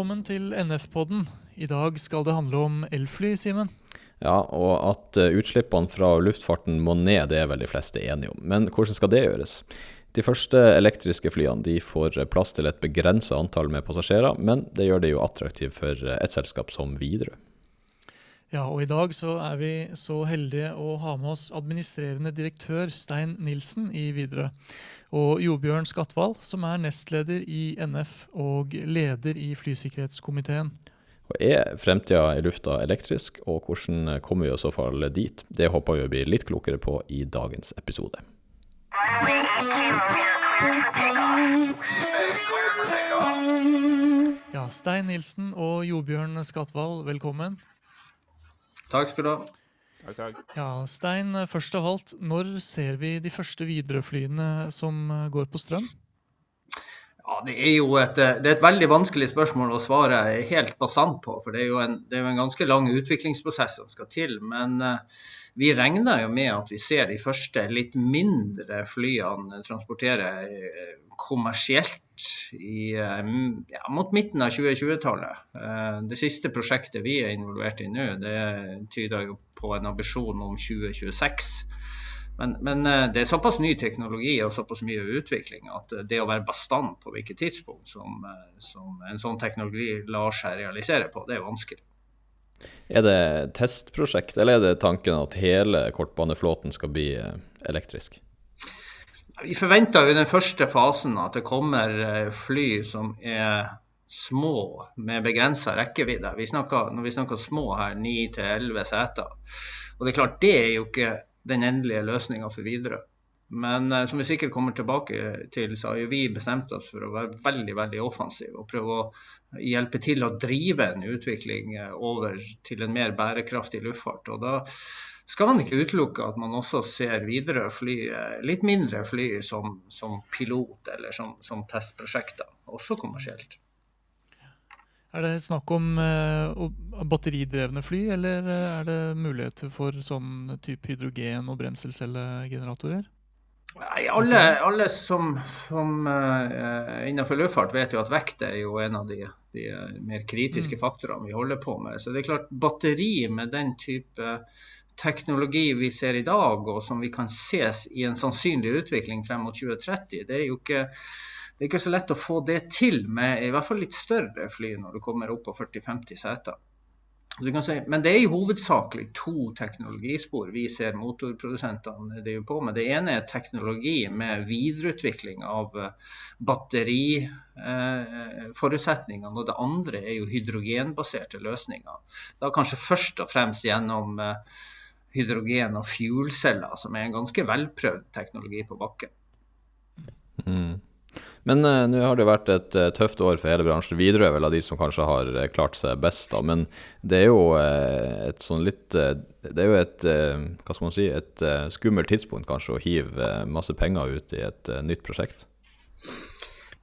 Velkommen til NF-podden. I dag skal det handle om elfly, Simen. Ja, og at eh, utslippene fra luftfarten må ned, det er vel de fleste enige om. Men hvordan skal det gjøres? De første elektriske flyene de får plass til et begrenset antall med passasjerer, men det gjør det jo attraktivt for et selskap som Widerøe. Ja, og i dag så er vi så heldige å ha med oss administrerende direktør Stein Nilsen i Widerøe. Og Jobjørn Skatval, som er nestleder i NF og leder i flysikkerhetskomiteen. Og Er fremtida i lufta elektrisk, og hvordan kommer vi i så fall dit? Det håper vi å bli litt klokere på i dagens episode. Ja, Stein Nilsen og Jobjørn Skatval, velkommen. Takk skal du ha. Takk, takk. Ja, Stein, først av alt, når ser vi de første Widerøe-flyene som går på strøm? Ja, det er jo et, det er et veldig vanskelig spørsmål å svare helt bastant på. For det er jo en, det er jo en ganske lang utviklingsprosess som skal til. Men uh, vi regner jo med at vi ser de første litt mindre flyene transportere uh, i, uh, ja, mot midten av 2020-tallet. det siste prosjektet vi er involvert i nå, det tyder jo på en ambisjon om 2026. Men, men, det er såpass ny teknologi og såpass mye utvikling at det å være bastant på hvilket tidspunkt som, som, en sånn teknologi lar seg realisere på, det er vanskelig. Er det testprosjekt, eller er det tanken at hele kortbaneflåten skal bli elektrisk? Vi forventer jo den første fasen at det kommer fly som er små med begrensa rekkevidde. Vi snakker, når vi snakker små her, 9-11 seter. Og det er klart, det er jo ikke den endelige løsninga for Widerøe. Men uh, som vi sikkert kommer tilbake til, så har jo vi bestemt oss for å være veldig veldig offensive og prøve å hjelpe til å drive en utvikling uh, over til en mer bærekraftig luftfart. Og da skal man ikke utelukke at man også ser videre fly, uh, litt mindre fly som, som pilot eller som, som testprosjekter, også kommersielt. Er det snakk om uh, batteridrevne fly, eller er det muligheter for sånn type hydrogen- og brenselcellegeneratorer? Nei, alle, alle som, som uh, innenfor luftfart vet jo at vekt er jo en av de, de mer kritiske mm. faktorene vi holder på med. Så det er klart, batteri med den type teknologi vi ser i dag, og som vi kan ses i en sannsynlig utvikling frem mot 2030, det er jo ikke det er ikke så lett å få det til med i hvert fall litt større fly når du kommer opp på 40-50 seter. Si, men det er i hovedsakelig to teknologispor vi ser motorprodusentene driver på med. Det ene er teknologi med videreutvikling av batteriforutsetningene. Eh, og det andre er jo hydrogenbaserte løsninger. Da kanskje først og fremst gjennom eh, hydrogen- og fuelceller, som er en ganske velprøvd teknologi på bakken. Mm. Men uh, nå har det vært et uh, tøft år for hele bransjen. Widerøe er vel av de som kanskje har uh, klart seg best, da. Men det er jo et sånn litt Det er jo et hva skal man si, et skummelt tidspunkt kanskje å hive masse penger ut i et nytt prosjekt.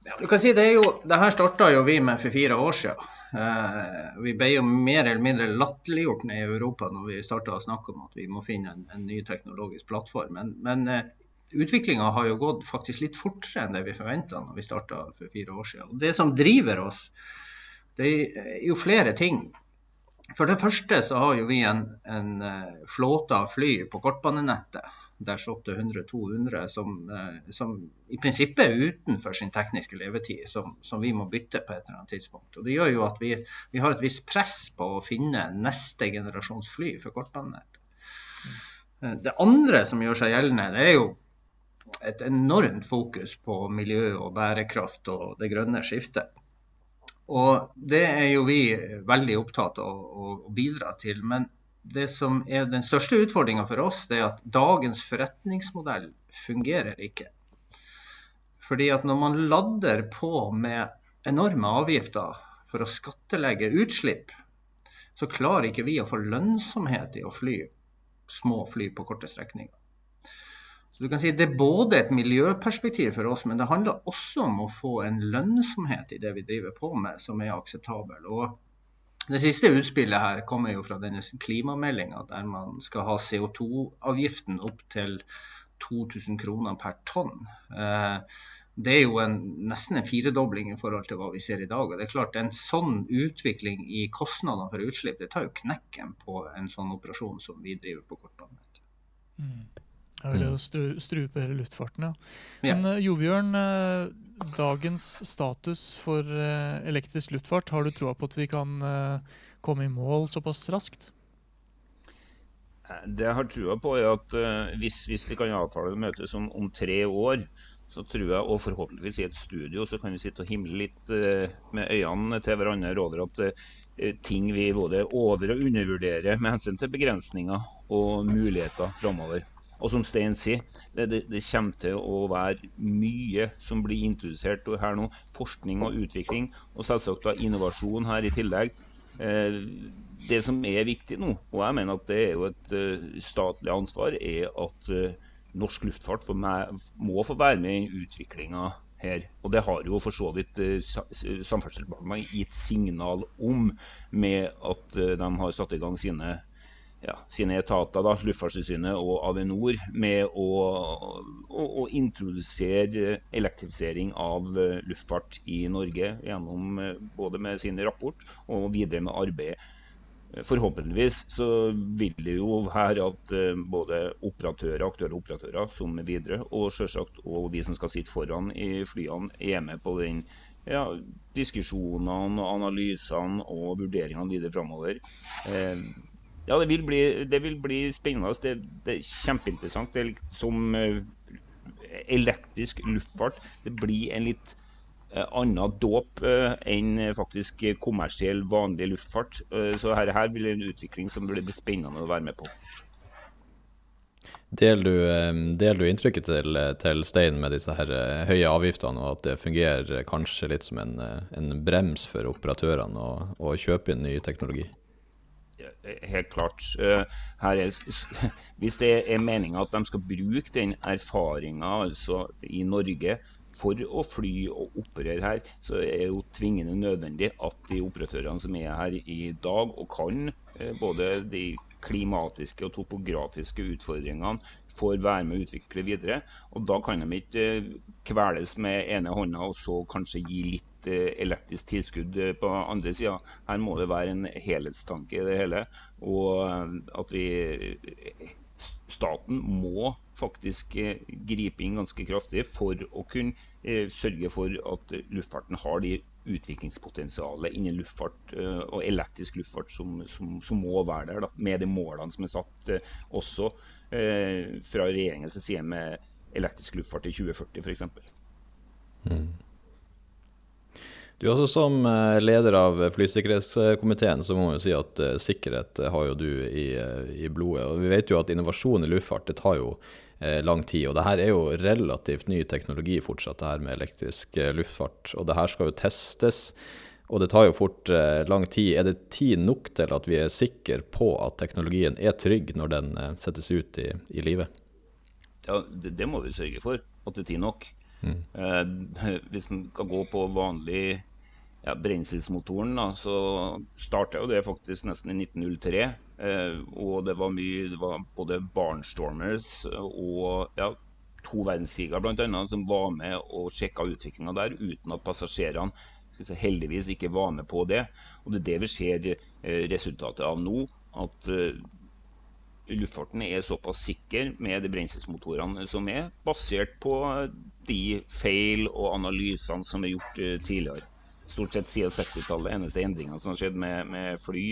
Ja, du kan si Det er jo, det her starta jo vi med for fire år siden. Vi ble jo mer eller mindre latterliggjort ned i Europa når vi starta å snakke om at vi må finne en, en ny teknologisk plattform. Men, men utviklinga har jo gått faktisk litt fortere enn det vi forventa når vi starta for fire år siden. Og det som driver oss, det er jo flere ting. For det første så har jo vi en, en eh, flåte av fly på kortbanenettet. Dash 800-200 som, eh, som, i prinsippet er utenfor sin tekniske levetid, som, som, vi må bytte på et eller annet tidspunkt. Og Det gjør jo at vi, vi har et visst press på å finne neste generasjons fly for kortbanenettet. Mm. Det andre som gjør seg gjeldende, det er jo et enormt fokus på miljø og bærekraft og det grønne skiftet. Og det er jo vi veldig opptatt av å, bidra til. Men det som er den største utfordringa for oss, det er at dagens forretningsmodell fungerer ikke. Fordi at når man lader på med enorme avgifter for å skattelegge utslipp, så klarer ikke vi å få lønnsomhet i å fly små fly på korte strekninger. Så du kan si Det er både et miljøperspektiv for oss, men det handler også om å få en lønnsomhet i det vi driver på med, som er akseptabel. Og det siste utspillet her kommer jo fra denne klimameldinga, der man skal ha CO2-avgiften opp til 2000 kroner per tonn. Eh, det er jo en, nesten en firedobling i forhold til hva vi ser i dag. og det er klart En sånn utvikling i kostnadene for utslipp det tar jo knekken på en sånn operasjon som vi driver på kortbane. Mm. Jeg vil jo mm. strupe hele luftfarten, ja. Men ja. uh, Jobjørn, uh, dagens status for uh, elektrisk luftfart, har du troa på at vi kan komme i mål såpass raskt? Det jeg har trua på, er at hvis, hvis, vi kan avtale møtes om, om tre år, så tror jeg, og forhåpentligvis i et studio, så kan vi sitte og himle litt med øynene til hverandre over at ting vi både over- og undervurderer med hensyn til begrensninger og muligheter framover. Og som Stein sier, det, det, det, kommer til å være mye som blir introdusert her nå. Forskning og utvikling, og selvsagt da innovasjon her i tillegg. Eh, det som er viktig nå, og jeg mener at det er jo et uh, statlig ansvar, er at uh, norsk luftfart må få være med i utviklinga her. Og det har jo for så vidt Samferdselsdepartementet gitt signal om med at de har satt i gang sine ja, sine etater, da, Luftfartstilsynet og Avinor, med å, å, å, introdusere elektrifisering av eh, luftfart i Norge. Gjennom eh, både med sin rapport og videre med arbeidet. Forhåpentligvis så vil det jo være at eh, både operatører, aktuelle operatører som er videre, og selvsagt og vi som skal sitte foran i flyene, er med på den ja, diskusjonene, analysene og vurderingene videre framover. Eh, ja, det vil bli, det vil bli spennende. Det, det, er kjempeinteressant. Det er som uh, elektrisk luftfart. Det blir en litt uh, annen dåp uh, enn faktisk kommersiell, vanlig luftfart. så her, her blir det en utvikling som blir spennende å være med på. Deler du, del du inntrykket til, til, Stein med disse her høye avgiftene, og at det fungerer kanskje litt som en, en brems for operatørene å, å kjøpe inn ny teknologi? Helt klart. Eh, er, hvis det er meninga at de skal bruke den erfaringa altså, i Norge for å fly og operere her, så er det jo tvingende nødvendig at de operatørene som er her i dag og kan eh, både de klimatiske og topografiske utfordringene, får være med å utvikle videre. Og Da kan de ikke eh, kveles med ene hånda og så kanskje gi litt Eh, elektrisk tilskudd eh, på andre sida. Her må det være en helhetstanke i det hele. Og at vi Staten må faktisk gripe inn ganske kraftig for å kunne sørge for at luftfarten har de utviklingspotensialet innen luftfart og elektrisk luftfart som, som, som må være der, da, med de målene som er satt også eh, fra regjeringens side med elektrisk luftfart i 2040 f.eks. Mm. Du er også Som eh, leder av flysikkerhetskomiteen så må man jo si at sikkerhet har jo du i, i, blodet. og Vi vet jo at innovasjon i luftfart det tar jo lang tid. og det her er jo relativt ny teknologi fortsatt, det her med elektrisk luftfart. og det her skal jo testes. Og det tar jo fort lang tid. Er det tid nok til at vi er sikre på at teknologien er trygg når den settes ut i, i livet? Ja, det, det, må vi sørge for. At det er tid nok. Mm. hvis en skal gå på vanlig ja, brenselsmotoren, da, så starta det faktisk nesten i 1903. Eh, og det var mye Det var både barnstormers og ja, to verdenskriger bl.a. som var med og sjekka utviklinga der, uten at passasjerene heldigvis ikke var med på det. Og det er det vi ser eh, resultatet av nå. At eh, luftfarten er såpass sikker med de brenselsmotorene som er, basert på de feil og analysene som er gjort tidligere stort sett siden 60-tallet. Eneste endringa som har skjedd med, med fly,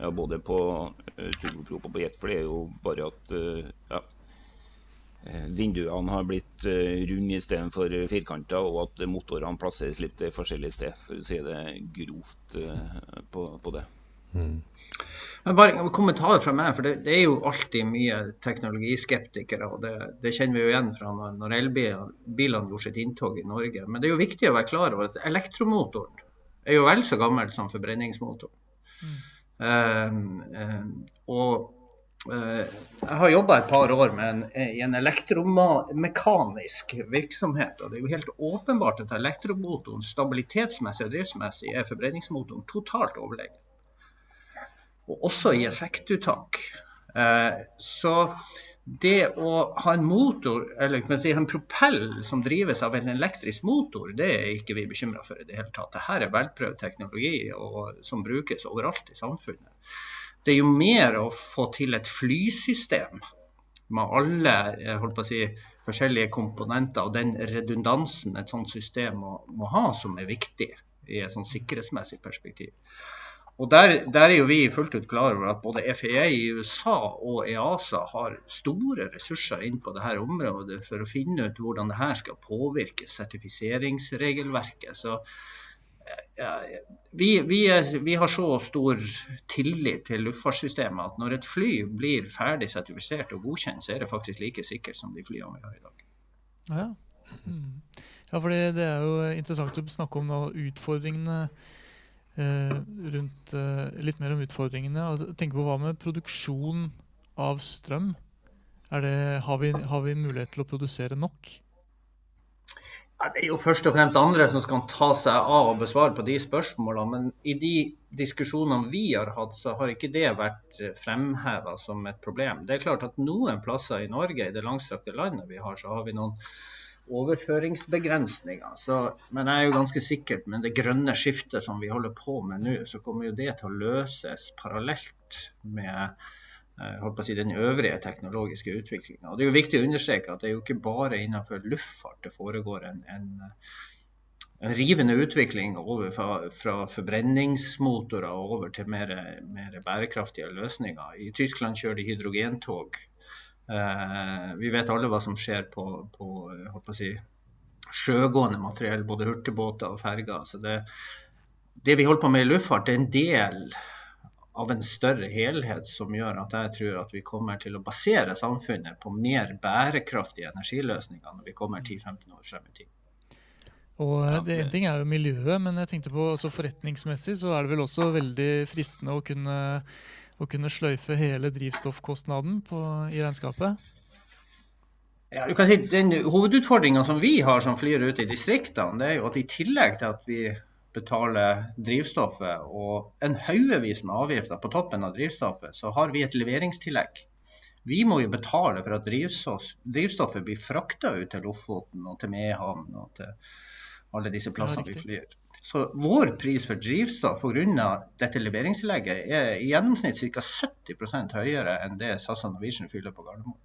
ja, både på uh, turboprop og på jetfly, er jo bare at uh, ja, eh, vinduene har blitt uh, runde istedenfor firkanta, og at motorene plasseres litt forskjellig sted, for å si det grovt uh, på, på, det. Mm. Men bare en kommentar fra meg, for det, det, er jo alltid mye teknologiskeptikere. og Det, det kjenner vi jo igjen fra når, når elbilene gjorde sitt inntog i Norge. Men det er jo viktig å være klar over at elektromotoren er jo vel så gammel som forbrenningsmotoren. Mm. Uh, uh, og uh, jeg har jobba et par år en, i en elektromekanisk virksomhet. og Det er jo helt åpenbart at elektromotoren stabilitetsmessig og driftsmessig er forbrenningsmotoren totalt overlegen og også i effektuttak. Eh, så det å ha en motor, eller kan si, en propell som drives av en elektrisk motor, det er ikke vi bekymra for i det hele tatt. Dette er velprøvd teknologi og, som brukes overalt i samfunnet. Det er jo mer å få til et flysystem med alle si, forskjellige komponenter og den redundansen et sånt system må, må ha, som er viktig i et sånn sikkerhetsmessig perspektiv. Og der, der, er jo vi fullt ut klar over at både FIA i USA og EASA har store ressurser inn på dette området for å finne ut hvordan dette skal påvirke sertifiseringsregelverket. Så ja, vi, vi, er, vi, har så stor tillit til luftfartssystemet at når et fly blir ferdig sertifisert og godkjent, så er det faktisk like sikkert som de flyene vi har i dag. Ja, mm. ja for det er jo interessant å snakke om utfordringene rundt eh, litt mer om utfordringene. Altså, tenk på Hva med produksjon av strøm? Det, har, vi, har, vi, mulighet til å produsere nok? Det er jo først og fremst andre som skal ta seg av og besvare på de spørsmålene. Men i de diskusjonene vi har hatt, så har ikke det vært fremheva som et problem. Det er klart at noen plasser i Norge, i det langstrakte landet vi har, så har vi noen overføringsbegrensninger. Så, men jeg er jo ganske sikker med det grønne skiftet som vi holder på med nå, så kommer jo det til å løses parallelt med eh, si, den øvrige teknologiske utviklinga. Det er jo viktig å understreke at det er jo ikke bare innenfor luftfart det foregår en, en, en rivende utvikling over fra, fra, forbrenningsmotorer over til mer, mer bærekraftige løsninger. I Tyskland kjører de hydrogentog vi vet alle hva som skjer på, på si, sjøgående materiell, både hurtigbåter og ferger. Så det, det, vi holder på med i luftfart, er en del av en større helhet som gjør at jeg tror at vi kommer til å basere samfunnet på mer bærekraftige energiløsninger når vi kommer 10-15 år frem i tid. Og eh, det, En ting er jo miljøet, men jeg tenkte på forretningsmessig så er det vel også veldig fristende å kunne å kunne sløyfe hele drivstoffkostnaden på, i regnskapet? Ja, du kan si Den Hovedutfordringa som vi har som flyr ute i distriktene, det er jo at i tillegg til at vi betaler drivstoffet og en haugevis med avgifter på toppen av drivstoffet, så har vi et leveringstillegg. Vi må jo betale for at drivstoffet blir frakta ut til Lofoten og til Mehamn og til alle disse plassene ja, vi flyr. Så vår pris for drivstoff pga. dette leveringstillegget er i gjennomsnitt ca. 70 høyere enn det SAS og Norwegian fyller på Gardermoen.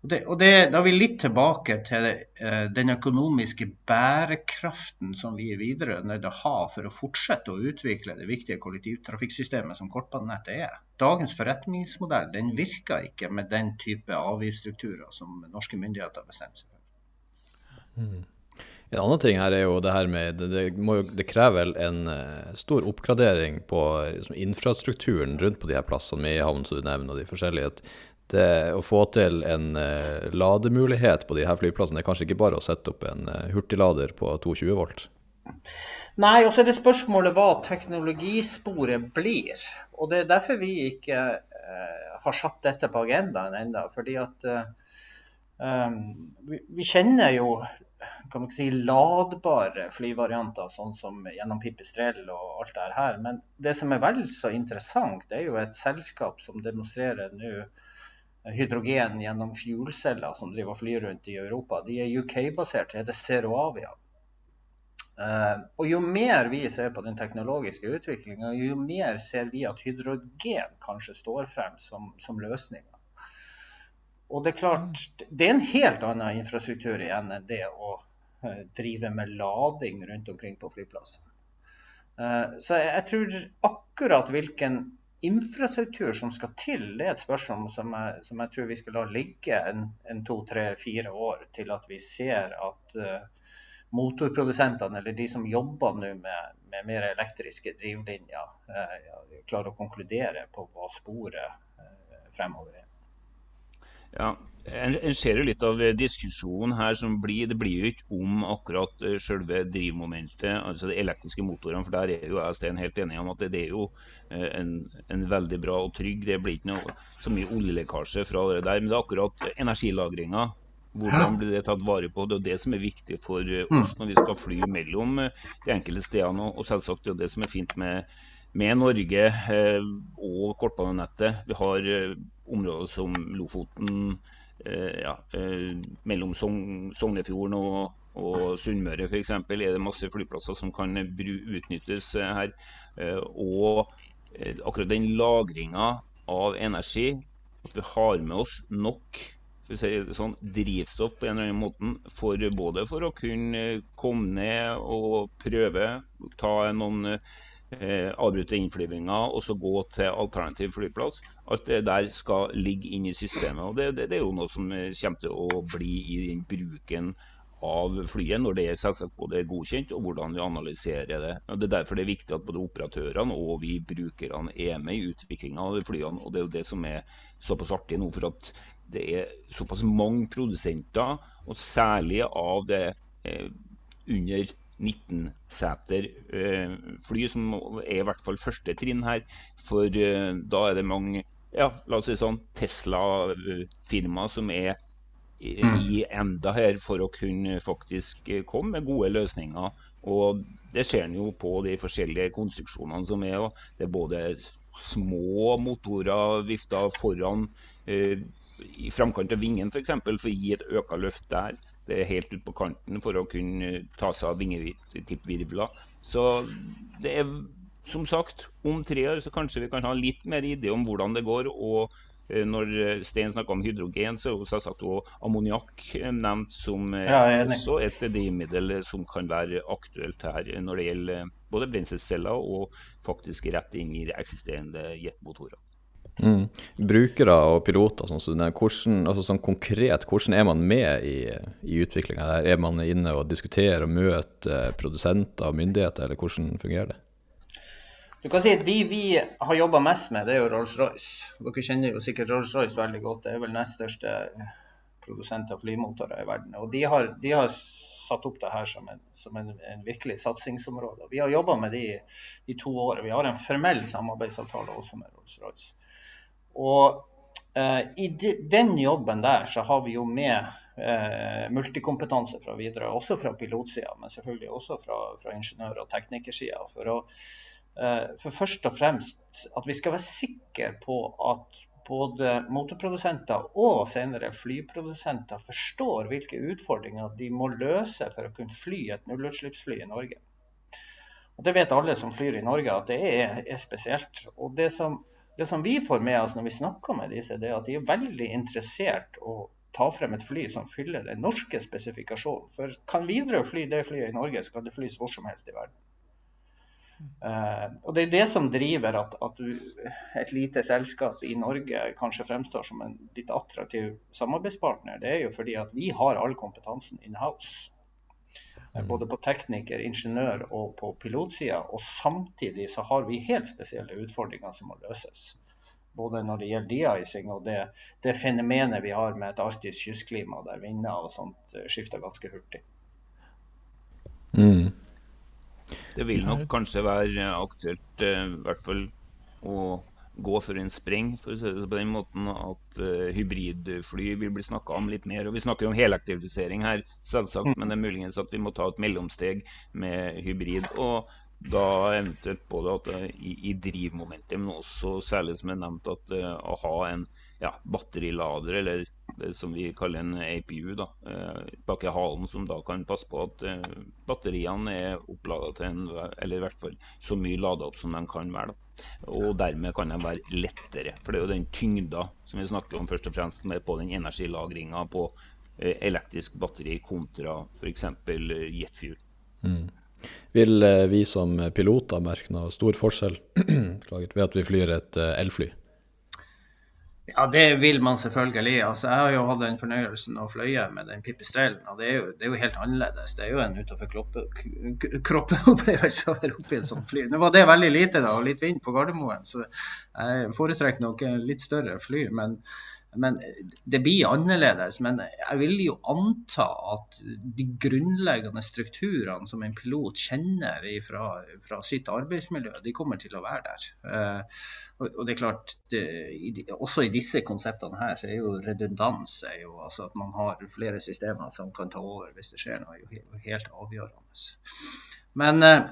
Og, det, og det, Da er vi litt tilbake til uh, den økonomiske bærekraften som vi videre er nødt til å ha for å fortsette å utvikle det viktige kollektivtrafikksystemet som kortbanenettet er. Dagens forretningsmodell den virker ikke med den type avgiftsstrukturer som norske myndigheter har bestemt seg for. Mm. En annen ting her er jo det her med Det, det, jo, det krever en uh, stor oppgradering på liksom, infrastrukturen rundt på de her plassene, med havn som du nevner, og de forskjellige. Det, å få til en uh, lademulighet på de her flyplassene, det er kanskje ikke bare å sette opp en uh, hurtiglader på 220 volt? Nei, og så er det spørsmålet hva teknologisporet blir. Og det er derfor vi ikke har satt dette på agendaen ennå. Fordi at um, vi, vi kjenner jo kan man ikke si, ladbare flyvarianter, sånn som gjennom Pipistrell og alt det her. Men det som er vel så interessant, det er jo et selskap som demonstrerer nå hydrogen gjennom fuelceller som driver og flyr rundt i Europa. De er UK-basert, det heter Zeroavia. Uh, og Jo mer vi ser på den teknologiske utviklinga, jo mer ser vi at hydrogen kanskje står frem som, som løsninga. Og det er klart, det er en helt annen infrastruktur igjen enn det å eh, drive med lading rundt omkring på flyplasser. Eh, så jeg tror akkurat hvilken infrastruktur som skal til, det er et spørsmål som jeg, som jeg tror vi skal la ligge en, en to, tre, fire år til at vi ser at uh, motorprodusentene, eller de som jobber nå med, med mer elektriske drivlinjer, klarer å konkludere på hva sporet fremover er. Ja, en, en ser jo litt av diskusjonen her som blir Det blir jo ikke om akkurat eh, selve drivmomentet, altså de elektriske motorene. For der er jo jeg Sten helt enig om at det, det er jo eh, en, en, veldig bra og trygg. Det blir ikke noe, så mye oljelekkasje fra det der. Men det er akkurat energilagringa. Hvordan blir det tatt vare på? Det er det som er viktig for eh, oss mm. når vi skal fly mellom de enkelte stedene. Og selvsagt det er det som er fint med med Norge eh, og kortbanenettet. Vi har eh, områder som Lofoten, ja, mellom Sognefjorden og, og Sunnmøre f.eks. er det masse flyplasser som kan utnyttes her. Og akkurat den lagringa av energi, at vi har med oss nok sånn, drivstoff på en eller annen måte, for både for å kunne komme ned og prøve, ta noen eh, avbryte innflyvninger og så gå til alternativ flyplass. Alt det der skal ligge inn i systemet. og Det, det, det er jo noe som kommer til å bli i den bruken av flyet når det er selvsagt både godkjent og hvordan vi analyserer det. Og det er derfor det er viktig at både operatørene og vi brukerne er med i utviklinga av flyene. og Det er jo det som er såpass artig nå. for at det er såpass mange produsenter, og særlig av det eh, under 19-seter eh, fly, som er i hvert fall første trinn her. For eh, da er det mange ja, la oss si sånn, Tesla-firmaer som er i, mm. enda her for å kunne faktisk eh, komme med gode løsninger. Og det ser en jo på de forskjellige konstruksjonene som er. Det er både små motorer vifta foran eh, i framkant av vingen f.eks. For, for å gi et øka løft der. Det er helt ut på kanten for å kunne ta seg av vingetippvirvler. Så det er som sagt, om tre år så kanskje vi kan ha litt mer idé om hvordan det går. og eh, når Stein snakker om hydrogen, så er selvsagt ammoniakk nevnt som eh, ja, også et drivmiddel som kan være aktuelt her når det gjelder både brenselceller og faktisk rett inn i de eksisterende jetmotorer. Mm. Brukere og piloter, sånn, så hvordan, altså sånn konkret, hvordan er man med i, i utviklinga? Er man inne og diskuterer og møter produsenter og myndigheter, eller hvordan fungerer det? Du kan si at De vi har jobba mest med, det er jo Rolls-Royce. Dere kjenner jo sikkert Rolls-Royce veldig godt. Det er vel nest største produsent av flymotorer i verden. Og De har, de har satt opp det her som en, som en, en virkelig satsingsområde. Vi har jobba med de i to år. Vi har en formell samarbeidsavtale også med Rolls-Royce. Og eh, i de, den jobben der så har vi jo med eh, multikompetanse fra videre, også fra pilotsida, men selvfølgelig også fra, fra ingeniør- og teknikersida. For, eh, for først og fremst at vi skal være sikre på at både motorprodusenter og senere flyprodusenter forstår hvilke utfordringer de må løse for å kunne fly et nullutslippsfly i Norge. Og Det vet alle som flyr i Norge at det er, er spesielt. Og det som det som vi får med oss når vi snakker med disse, det er at de er veldig interessert å ta frem et fly som fyller den norske spesifikasjonen. For kan Widerøe fly det flyet i Norge, så kan det flys hvor som helst i verden. Uh, og Det er det som driver at, at du, et lite selskap i Norge kanskje fremstår som en litt attraktiv samarbeidspartner. Det er jo fordi at vi har all kompetansen in house. Mm. Både på tekniker, ingeniør og på pilotsida. Og samtidig så har vi helt spesielle utfordringer som må løses. Både når det gjelder de-icing og det, det, fenomenet vi har med et arktisk kystklima der vinder og sånt eh, skifter ganske hurtig. Mm. Det vil nok kanskje være aktuelt, eh, i hvert fall å gå for en spreng, for å si det på den måten at uh, hybridfly vil bli snakka om litt mer. og Vi snakker om helaktivisering her, selvsagt, men det er muligens at vi må ta et mellomsteg med hybrid. og da eventuelt både at, uh, i, i drivmomentet, men også særlig som jeg nevnte, at uh, å ha en ja, batterilader, eller som vi kaller en APU, da, bak i halen, som da kan passe på at batteriene er opplada til en, eller i hvert fall så mye lada opp som de kan være. da. Og dermed kan de være lettere. For det er jo den tyngda som vi snakker om først og fremst med på den energilagringa på eh, elektrisk batteri kontra f.eks. Eh, jetfuel. Mm. Vil eh, vi som piloter merke noe stor forskjell ved at vi flyr et elfly? Ja, det vil man selvfølgelig. Altså, jeg har jo hatt den fornøyelsen å fløye med den pipistrellen. Og det er, jo, det er jo helt annerledes. Det er jo en utenfor kroppen-opplevelse å være oppi et sånt fly. Nå var det veldig lite da, og litt vind på Gardermoen, så jeg foretrekker nok litt større fly. Men, men det blir annerledes. Men jeg vil jo anta at de grunnleggende strukturene som en pilot kjenner fra, fra sitt arbeidsmiljø, de kommer til å være der. Uh, og det er klart, det, Også i disse konseptene her så er jo redundans er jo, altså at man har flere systemer som kan ta over hvis det skjer noe, er jo helt avgjørende. Men eh,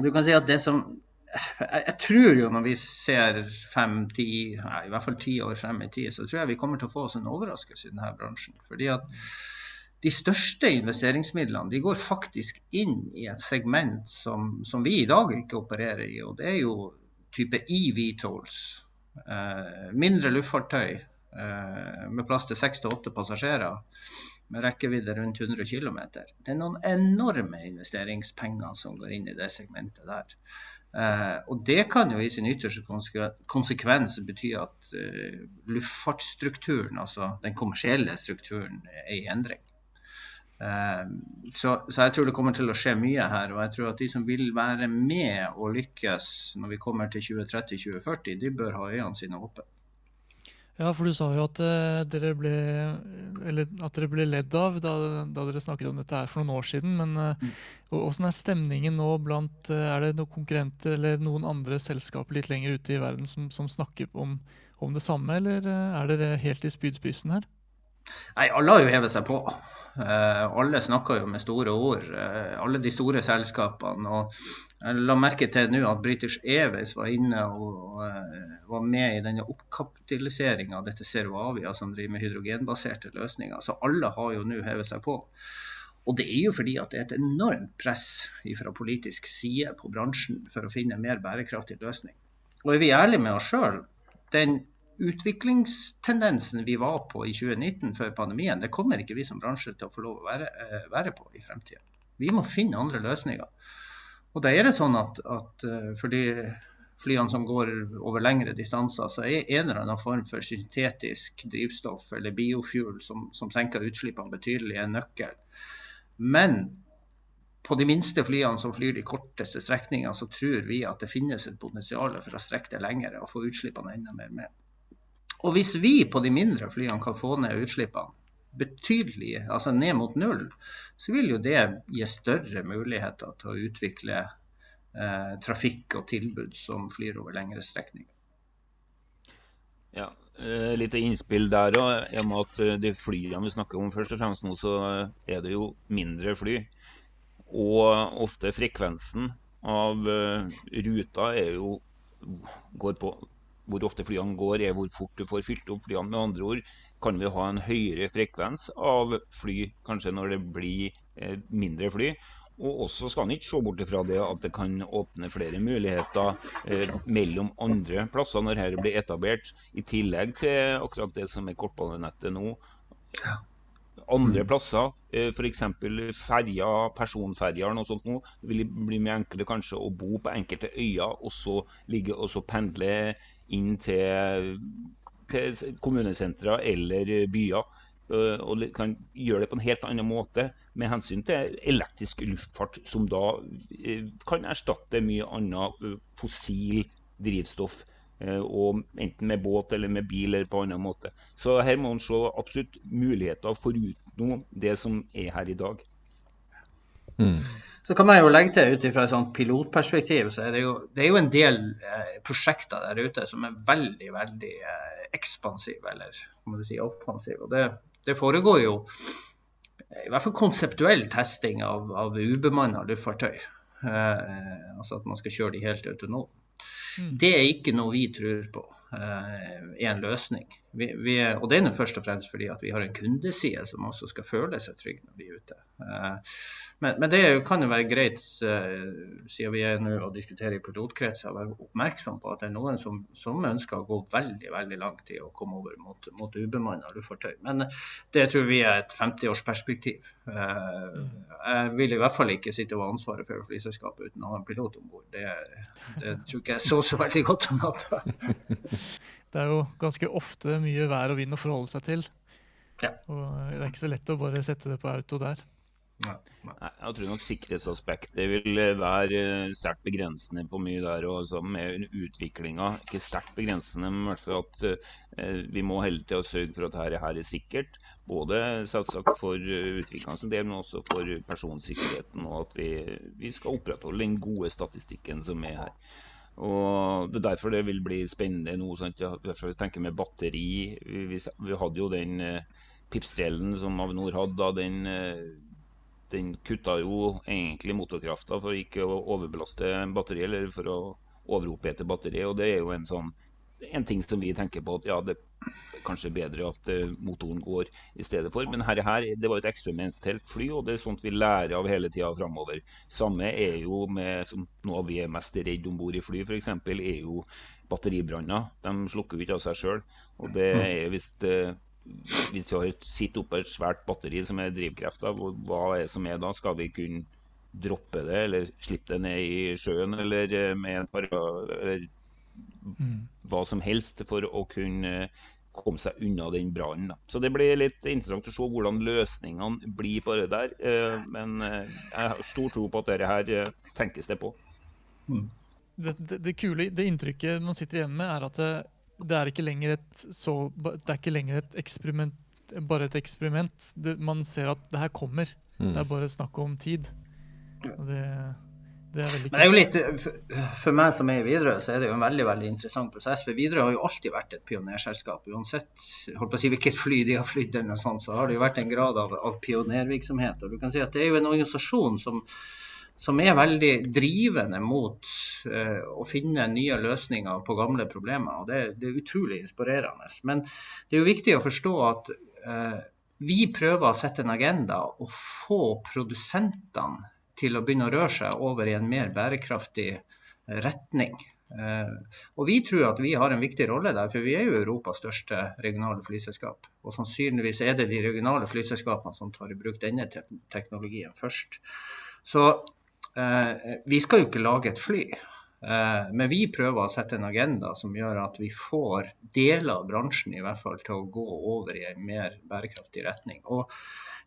du kan si at det som jeg, jeg, tror jo når vi ser fem-ti, nei, i hvert fall ti år frem i tid, så tror jeg vi kommer til å få oss en overraskelse i denne bransjen. Fordi at de største investeringsmidlene de går faktisk inn i et segment som, som vi i dag ikke opererer i. og Det er jo type EV-tolls. Eh, mindre luftfartøy eh, med plass til seks til åtte passasjerer med rekkevidde rundt 100 km. Det er noen enorme investeringspenger som går inn i det segmentet der. Eh, og Det kan jo i sin ytterste konsekvens bety at eh, luftfartsstrukturen, altså den kommersielle strukturen, er i endring. Eh, så, så, jeg tror det kommer til å skje mye her. Og jeg tror at de som vil være med og lykkes når vi kommer til 2030-2040, de bør ha øynene sine åpne. Ja, for du sa jo at, uh, dere, ble, at dere ble ledd av da, da, dere snakket om dette her for noen år siden. Men uh, hvordan er stemningen nå blant uh, Er det noen konkurrenter eller noen andre selskaper litt lenger ute i verden som, som snakker om, om, det samme, eller er dere helt i spydspissen her? Nei, alle har jo hevet seg på. Eh, alle snakker jo med store ord, eh, alle de store selskapene. og Jeg la merke til nå at British Airways var inne og eh, var med i denne oppkapitaliseringa av dette Servavia som driver med hydrogenbaserte løsninger. Så alle har jo nå hevet seg på. Og det er jo fordi at det er et enormt press fra politisk side på bransjen for å finne en mer bærekraftig løsning. Og er vi ærlige med oss sjøl, den utviklingstendensen vi var på i 2019 før pandemien, det kommer ikke vi som bransje til å få lov å være, eh, være på i fremtida. Vi må finne andre løsninger. Og da er det sånn at, at eh, for de flyene som går over lengre distanser, så er en eller annen form for syntetisk drivstoff eller biofuel som, som senker utslippene betydelig, en nøkkel. Men på de minste flyene som flyr de korteste strekningene, så tror vi at det finnes et potensial for å strekke det lengre og få utslippene enda mer med. Og hvis vi på de mindre flyene kan få ned utslippene betydelig, altså ned mot null, så vil jo det gi større muligheter til å utvikle eh, trafikk og tilbud som flyr over lengre strekninger. Ja, eh, Litt innspill der òg. I eh, de flyene vi snakker om først og fremst nå, så er det jo mindre fly. Og ofte frekvensen av uh, ruta er jo går på hvor ofte flyene går, er hvor fort du får fylt opp flyene. Med andre ord kan vi ha en høyere frekvens av fly kanskje når det blir eh, mindre fly. Og også skal en ikke se bort fra det at det kan åpne flere muligheter eh, mellom andre plasser når dette blir etablert, i tillegg til akkurat det som er kortbanenettet nå. Andre plasser, eh, f.eks. ferjer, personferjer noe sånt nå, vil bli mye enklere kanskje å bo på enkelte øyer og så ligge og så pendle inn til, til kommunesentre eller byer. Øh, og kan gjøre det på en helt annen måte med hensyn til elektrisk luftfart, som da øh, kan erstatte mye annet øh, fossil drivstoff. Og enten med båt eller med bil eller på en annen måte. Så her må man se absolutt muligheter foruten det som er her i dag. Mm. Så kan man jo legge til ut fra et sånt pilotperspektiv, så er det jo, det er jo en del eh, prosjekter der ute som er veldig, veldig eh, ekspansive, eller må du si offensive. Og det, det, foregår jo i hvert fall konseptuell testing av, av ubemanna luftfartøy. Eh, altså at man skal kjøre de helt autonomt. Mm. Det er ikke noe vi tror på eh, er en løsning. Vi, vi, og det er først og fremst fordi at vi har en kundeside som også skal føle seg trygg når vi er ute. Eh, men, men, det kan jo være greit, uh, siden vi er nå og diskuterer i pilotkretser, å være oppmerksom på at det er noen som, som, ønsker å gå veldig veldig langt i å komme over mot, mot ubemanna luftfartøy. Men det tror vi er et 50-årsperspektiv. Uh, jeg vil i hvert fall ikke sitte og ha ansvaret for flyselskapet uten å ha en pilot om bord. Det, det, tror ikke jeg så så veldig godt om natta. Det er jo ganske ofte mye vær og vind å forholde seg til. Ja. Og det er ikke så lett å bare sette det på auto der. Nei, Jeg tror nok sikkerhetsaspektet vil eh, være eh, sterkt begrensende på mye der. Og altså med utviklinga. Ikke sterkt begrensende, men i hvert fall at eh, vi må hele tida sørge for at dette her er sikkert. Både selvsagt for utviklingens del, men også for personsikkerheten. Og at vi, vi, skal opprettholde den gode statistikken som er her. Og Det er derfor det vil bli spennende nå. Sant? Hvis vi tenker med batteri. Vi, vi hadde jo den eh, Pipsdelen som Avinor hadde. da den den kutta jo egentlig motorkrafta for ikke å overbelaste batteriet, eller for å overopphete batteriet. og Det er jo en, sånn, en ting som vi tenker på at ja, det kanskje bedre at uh, motoren går i stedet for. Men her, her, det var et eksperimentelt fly, og det er sånt vi lærer av hele tida framover. Samme er jo med som noe vi er mest redd om bord i fly, f.eks. er jo batteribranner. De slukker jo ikke av seg sjøl. Og det mm. er hvis hvis vi har sitter oppe et svært batteri som er drivkrefta, hva er det som er da? Skal vi kunne droppe det, eller slippe det ned i sjøen, eller eh, med en par eller mm. hva som helst for å kunne komme seg unna den brannen. Så det blir litt interessant å se hvordan løsningene blir på det der. Eh, men eh, jeg har stor tro på at dette her tenkes det på. Mm. Det, det, det, kule, det inntrykket man sitter igjen med, er at det, det er ikke lenger et, så, det er ikke lenger et eksperiment, bare et eksperiment. man ser at det her kommer. Mm. Det er bare snakk om tid. Og det, det er veldig Men det er jo litt, For meg som er i Widerøe, så er det jo en veldig veldig interessant prosess. For Widerøe har jo alltid vært et pionerselskap. Uansett holdt på å si hvilket fly de har flydd, eller noe sånt, så har det jo vært en grad av, av pionervirksomhet. Og du kan si at Det er jo en organisasjon som, som er veldig drivende mot uh, å finne nye løsninger på gamle problemer. og Det, det er utrolig inspirerende. Men det er jo viktig å forstå at uh, vi prøver å sette en agenda og få produsentene til å begynne å røre seg over i en mer bærekraftig retning. Eh, og Vi tror at vi har en viktig rolle der, for vi er jo Europas største regionale flyselskap. Og sannsynligvis er det de regionale flyselskapene som tar i bruk denne te teknologien først. Så eh, vi skal jo ikke lage et fly. Eh, men vi prøver å sette en agenda som gjør at vi får deler av bransjen i hvert fall til å gå over i en mer bærekraftig retning. Og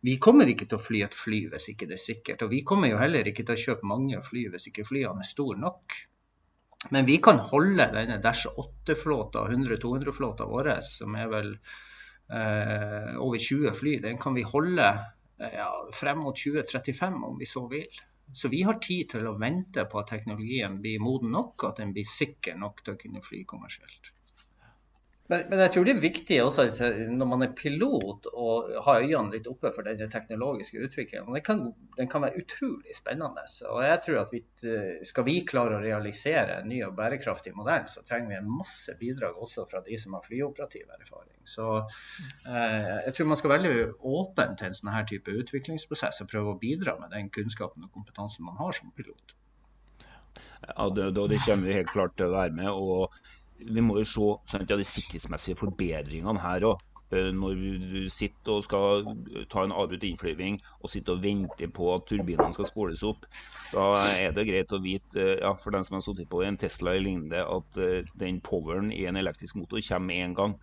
vi kommer ikke til å fly et fly hvis ikke det er sikkert. Og vi kommer jo heller ikke til å kjøpe mange fly hvis ikke flyene er store nok. Men vi kan holde denne Dash 8-flåta, 100-200-flåta vår, som er vel eh, over 20 fly, den kan vi holde eh, ja, frem mot 2035 om vi så vil. Så vi har tid til å vente på at teknologien blir moden nok, og at den blir sikker nok til å kunne fly kommersielt. Men, men, jeg tror det er viktig også når man er pilot og har øynene litt oppe for den teknologiske utviklingen. Den kan, den kan være utrolig spennende. Og jeg tror at vi, Skal vi klare å realisere en ny og bærekraftig modell, så trenger vi en masse bidrag også fra de som har flyoperativ erfaring. Så eh, jeg tror man skal være veldig åpen til en sånn her type utviklingsprosess og prøve å bidra med den kunnskapen og kompetansen man har som pilot. Ja, det, det kommer vi helt klart til å være med. og vi må jo se ja, de sikkerhetsmessige forbedringene her òg. Eh, når du sitter og skal ta en avbrutt innflyving og sitter og venter på at turbinene skal spoles opp, da er det greit å vite eh, ja, for den som har sittet på en Tesla eller lignende, at eh, den poweren i en elektrisk motor kommer med en gang.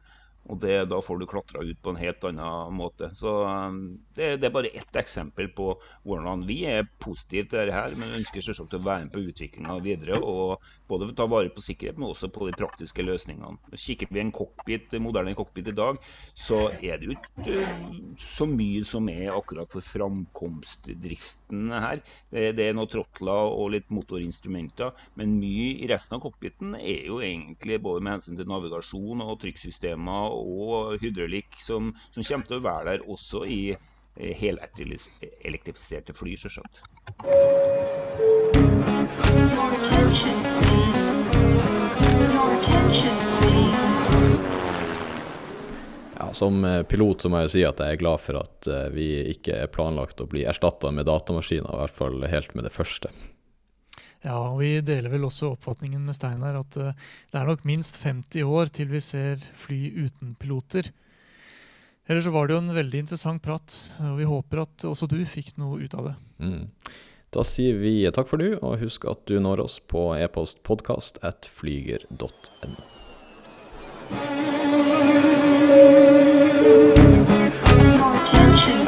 Og det, Da får du klatra ut på en helt annen måte. Så um, det, det, er bare ett eksempel på hvordan vi er positive til dette, men ønsker selvsagt å være med på utviklinga videre. og Både ta vare på sikkerhet, men også på de praktiske løsningene. Kikker vi en cockpit, moderne cockpit i dag, så er det jo ikke uh, så mye som er akkurat for framkomstdriften her. Det er noen trotler og litt motorinstrumenter, men mye i resten av cockpiten er jo egentlig både med hensyn til navigasjon og trykksystemer og hydraulikk som, som, kommer til å være der også i helelektrifiserte fly, selvsagt. Ja, som eh, pilot så må jeg si at jeg er glad for at eh, vi ikke er planlagt å bli erstatta med datamaskiner, i hvert fall helt med det første. Ja, og vi deler vel også oppfatningen med Steinar at uh, det er nok minst 50 år til vi ser fly uten piloter. Ellers så var det jo en veldig interessant prat, og vi håper at også du fikk noe ut av det. Mm. Da sier vi takk for nå, og husk at du når oss på e-post podkast at flyger.no. Attention.